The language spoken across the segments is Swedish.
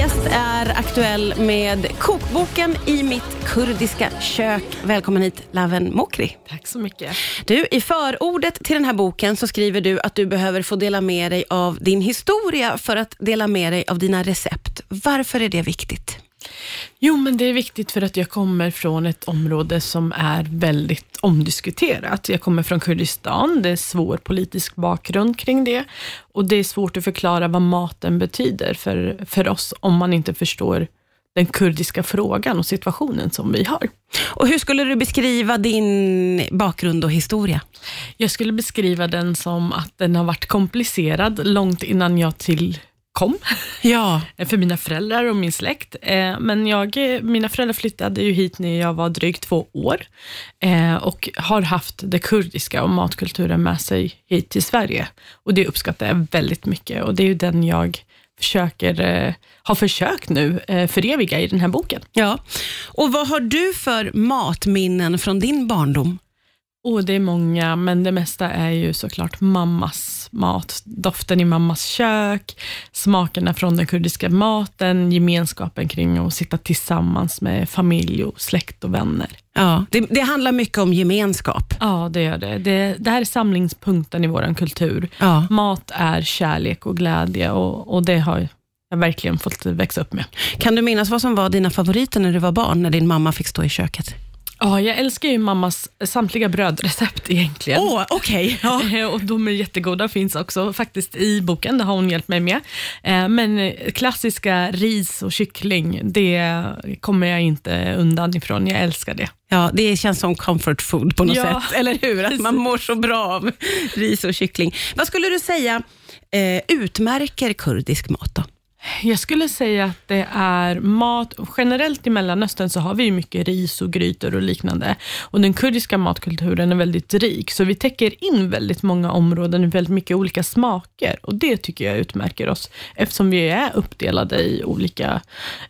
gäst är aktuell med kokboken I mitt kurdiska kök. Välkommen hit, Laven Mokri. Tack så mycket. Du, I förordet till den här boken så skriver du att du behöver få dela med dig av din historia för att dela med dig av dina recept. Varför är det viktigt? Jo, men det är viktigt för att jag kommer från ett område som är väldigt omdiskuterat. Jag kommer från Kurdistan, det är svår politisk bakgrund kring det och det är svårt att förklara vad maten betyder för, för oss om man inte förstår den kurdiska frågan och situationen som vi har. Och Hur skulle du beskriva din bakgrund och historia? Jag skulle beskriva den som att den har varit komplicerad långt innan jag till kom ja. för mina föräldrar och min släkt. Eh, men jag, mina föräldrar flyttade ju hit när jag var drygt två år eh, och har haft det kurdiska och matkulturen med sig hit till Sverige. Och Det uppskattar jag väldigt mycket och det är ju den jag försöker, eh, har försökt nu föreviga i den här boken. Ja. Och Vad har du för matminnen från din barndom? Oh, det är många, men det mesta är ju såklart mammas mat. Doften i mammas kök, smakerna från den kurdiska maten, gemenskapen kring att sitta tillsammans med familj, och släkt och vänner. Ja, det, det handlar mycket om gemenskap. Ja, det gör det. Det, det här är samlingspunkten i vår kultur. Ja. Mat är kärlek och glädje och, och det har jag verkligen fått växa upp med. Kan du minnas vad som var dina favoriter när du var barn, när din mamma fick stå i köket? Ja, jag älskar ju mammas samtliga brödrecept egentligen. Åh, oh, okej. Okay. Ja. och de är jättegoda, finns också faktiskt i boken, det har hon hjälpt mig med. Eh, men eh, klassiska ris och kyckling, det kommer jag inte undan ifrån. Jag älskar det. Ja, det känns som comfort food på något ja. sätt, eller hur? Att man mår så bra av ris och kyckling. Vad skulle du säga eh, utmärker kurdisk mat då? Jag skulle säga att det är mat, generellt i Mellanöstern så har vi mycket ris och grytor och liknande. Och Den kurdiska matkulturen är väldigt rik, så vi täcker in väldigt många områden med väldigt mycket olika smaker. Och Det tycker jag utmärker oss, eftersom vi är uppdelade i olika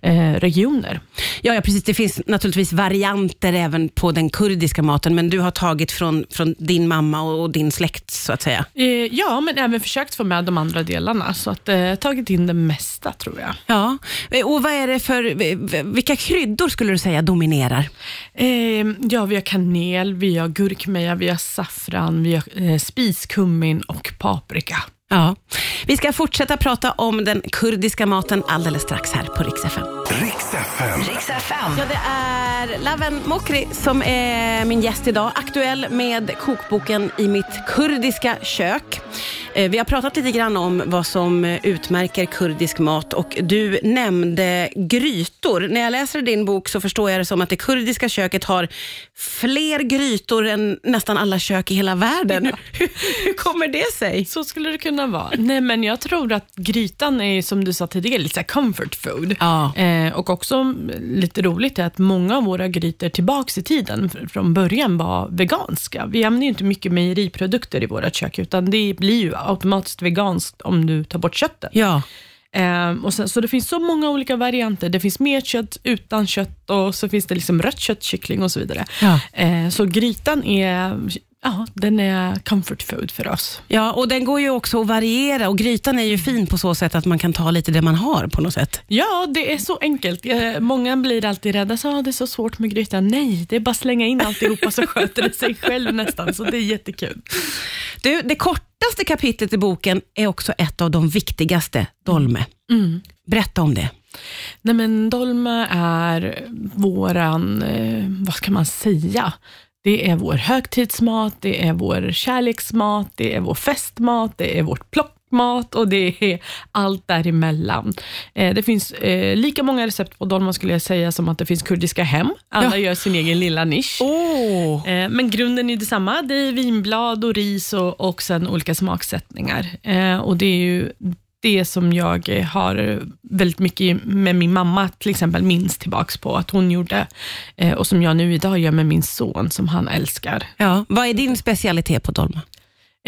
eh, regioner. Ja, ja, precis. Det finns naturligtvis varianter även på den kurdiska maten, men du har tagit från, från din mamma och din släkt, så att säga? Eh, ja, men även försökt få med de andra delarna, så att eh, tagit in det mesta tror jag. Ja, och vad är det för, vilka kryddor skulle du säga dominerar? Eh, ja, vi har kanel, vi har gurkmeja, vi har saffran, vi har eh, spiskummin och paprika. Ja. Vi ska fortsätta prata om den kurdiska maten alldeles strax här på Rix FM. Rix FM. Rix FM. Ja, det är Laven Mokri som är min gäst idag. Aktuell med kokboken I mitt kurdiska kök. Eh, vi har pratat lite grann om vad som utmärker kurdisk mat och du nämnde grytor. När jag läser din bok så förstår jag det som att det kurdiska köket har fler grytor än nästan alla kök i hela världen. Hur, kommer det sig? Så skulle det kunna vara. Nej, men jag tror att grytan är, som du sa tidigare, lite comfort food. Ja. Eh, och också lite roligt är att många av våra grytor tillbaks i tiden från början var veganska. Vi använder ju inte mycket mejeriprodukter i våra kök, utan det blir ju automatiskt veganskt om du tar bort köttet. Ja. Eh, och sen, så det finns så många olika varianter. Det finns mer kött, utan kött och så finns det liksom rött kött, kyckling och så vidare. Ja. Eh, så grytan är Ja, den är comfort food för oss. Ja, och den går ju också att variera och grytan är ju fin på så sätt att man kan ta lite det man har på något sätt. Ja, det är så enkelt. Många blir alltid rädda, så ah, det är så svårt med grytan. Nej, det är bara att slänga in alltihopa så sköter det sig själv nästan, så det är jättekul. Du, det kortaste kapitlet i boken är också ett av de viktigaste, dolme. Mm. Berätta om det. Nej, men dolme är våran, eh, vad ska man säga, det är vår högtidsmat, det är vår kärleksmat, det är vår festmat, det är vårt plockmat och det är allt däremellan. Eh, det finns eh, lika många recept på dolma skulle jag säga som att det finns kurdiska hem. Alla ja. gör sin egen lilla nisch. Oh. Eh, men grunden är detsamma. Det är vinblad och ris och, och sen olika smaksättningar. och Det är ju det som jag har väldigt mycket med min mamma till exempel minns tillbaks på att hon gjorde eh, och som jag nu idag gör med min son som han älskar. Ja, vad är din specialitet på dolma?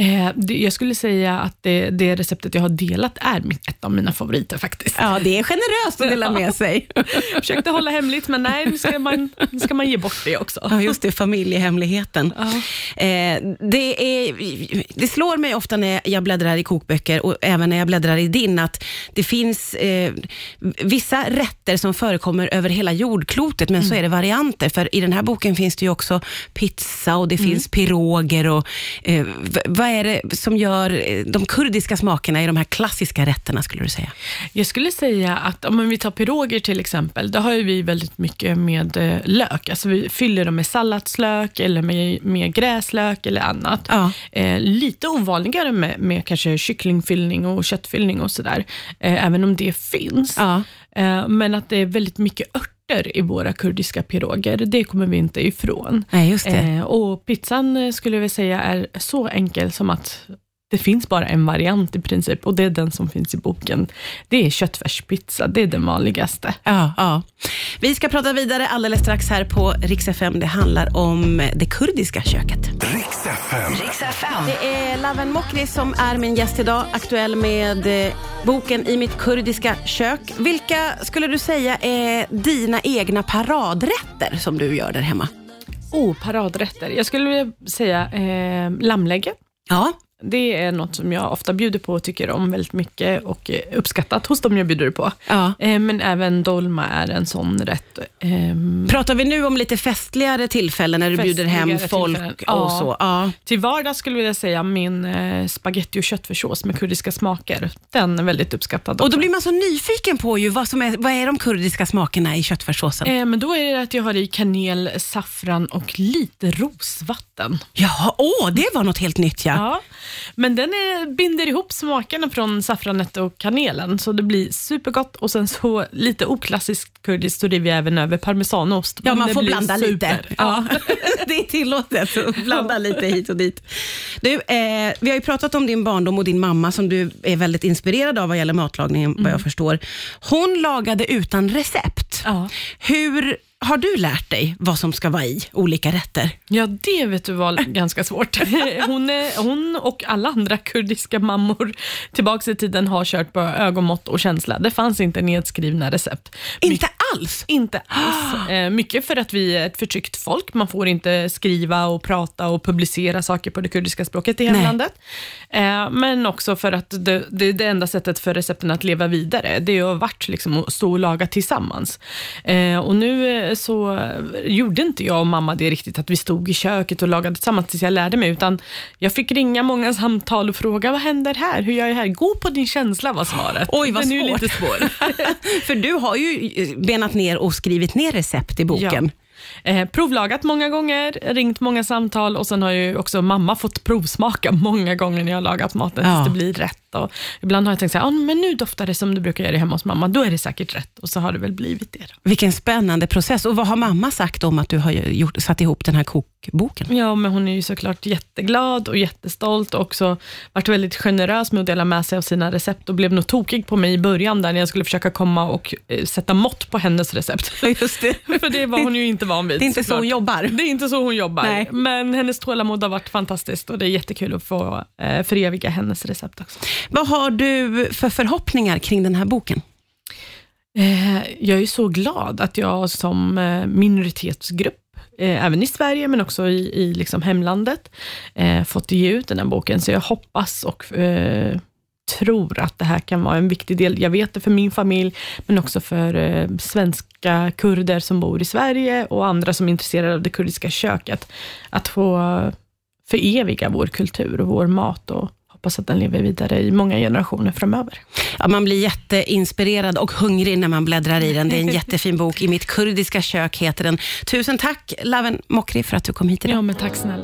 Eh, jag skulle säga att det, det receptet jag har delat är ett av mina favoriter faktiskt. Ja, det är generöst att dela med sig. Försökte hålla hemligt, men nej, nu ska man, nu ska man ge bort det också. Ja, just det, familjehemligheten. Ja. Eh, det, är, det slår mig ofta när jag bläddrar i kokböcker och även när jag bläddrar i din, att det finns eh, vissa rätter som förekommer över hela jordklotet, men så är det varianter. För i den här boken finns det ju också pizza och det finns piroger. Och, vad är det som gör eh, de kurdiska smakerna i de här klassiska rätterna, skulle du säga? Jag skulle säga att om vi tar piroger till exempel, då har ju vi väldigt mycket med eh, lök. Alltså vi fyller dem med salladslök eller med, med gräslök eller annat. Ja. Eh, lite ovanligare med, med kanske kycklingfyllning och köttfyllning och sådär, eh, även om det finns. Ja. Eh, men att det är väldigt mycket örter i våra kurdiska piroger, det kommer vi inte ifrån. Nej, just det. Eh, och pizzan eh, skulle jag vilja säga är så enkel som att det finns bara en variant i princip och det är den som finns i boken. Det är köttfärspizza, det är den vanligaste. Ja, ja. Vi ska prata vidare alldeles strax här på Rix FM. Det handlar om det kurdiska köket. Riks FM. Det är Laven Mokri som är min gäst idag, aktuell med eh, boken I mitt kurdiska kök. Vilka skulle du säga är dina egna paradrätter som du gör där hemma? Oh, paradrätter. Jag skulle vilja säga eh, lammlägge. Ja, Det är något som jag ofta bjuder på och tycker om väldigt mycket och uppskattat hos dem jag bjuder på. ja. Eh, men även dolma är en sån rätt. Ehm, Pratar vi nu om lite festligare tillfällen när du bjuder hem folk tillfällen, och ja. så? Ja. Till vardags skulle jag vilja säga min eh, spaghetti och köttfärssås med kurdiska smaker. Den är väldigt uppskattad Och då blir man så nyfiken på ju vad, som är, vad är de kurdiska smakerna i köttfärssåsen? eh, men då är det att jag har i kanel, saffran och lite rosvatten. Ja, åh, det var något helt nytt ja. Ja. Men den är, binder ihop smakerna från saffranet och kanelen, så det blir supergott. Och sen så lite oklassiskt kurdiskt så river jag även över parmesanost. Ja, man får blanda super. lite. Ja. det är tillåtet att blanda lite hit och dit. Du, eh, vi har ju pratat om din barndom och din mamma som du är väldigt inspirerad av vad gäller matlagningen, vad jag förstår. Hon lagade utan recept. Ja. Hur har du lärt dig vad som ska vara i olika rätter? Ja, det vet du var ganska svårt. Hon, är, hon och alla andra kurdiska mammor tillbaka i tiden har kört på ögonmått och känsla. Det fanns inte nedskrivna recept. Inte alls? Inte alls. Eh, mycket för att vi är ett förtryckt folk. Man får inte skriva och prata och publicera saker på det kurdiska språket i hemlandet. Eh, men också för att det, det är det enda sättet för recepten att leva vidare. Det har varit liksom att stå och laga tillsammans. Eh, och nu eh, så gjorde inte jag och mamma det riktigt, att vi stod i köket och lagade tillsammans tills jag lärde mig, utan jag fick ringa många samtal och fråga, vad händer här? Hur gör jag här? Gå på din känsla var svaret. Oj, vad svårt. lite svår. För du har ju benat ner och skrivit ner recept i boken. Eh, provlagat många gånger, ringt många samtal och sen har ju också mamma fått provsmaka många gånger när jag lagat maten Ja. tills det blir rätt. Och ibland har jag tänkt så här, ah, men nu doftar det som du brukar göra hemma hos mamma, då är det säkert rätt. Och så har det väl blivit det. Då. Vilken spännande process. Och vad har mamma sagt om att du har gjort, satt ihop den här kokboken? Ja, men hon är ju såklart jätteglad och jättestolt och också varit väldigt generös med att dela med sig av sina recept och blev nog tokig på mig i början där när jag skulle försöka komma och eh, sätta mått på hennes recept. Just det. För det var hon ju inte van vid. Det är inte så såklart. hon jobbar. Det är inte så hon jobbar. Nej. Men hennes tålamod har varit fantastiskt och det är jättekul att få eh, föreviga hennes recept också. Vad har du för förhoppningar kring den här boken? Eh, jag är så glad att jag som eh, minoritetsgrupp, eh, även i Sverige men också i, i liksom hemlandet, eh, fått ge ut den här boken. Så jag hoppas och eh, tror att det här kan vara en viktig del. Jag vet det för min familj, men också för eh, svenska kurder som bor i Sverige och andra som är intresserade av det kurdiska köket. Att få föreviga vår kultur och vår mat och hoppas att den lever vidare i många generationer framöver. Ja, man blir jätteinspirerad och hungrig när man bläddrar i den. Det är en jättefin bok. I mitt kurdiska kök heter den. Tusen tack Laven Mokri för att du kom hit idag. Ja, men tack snälla.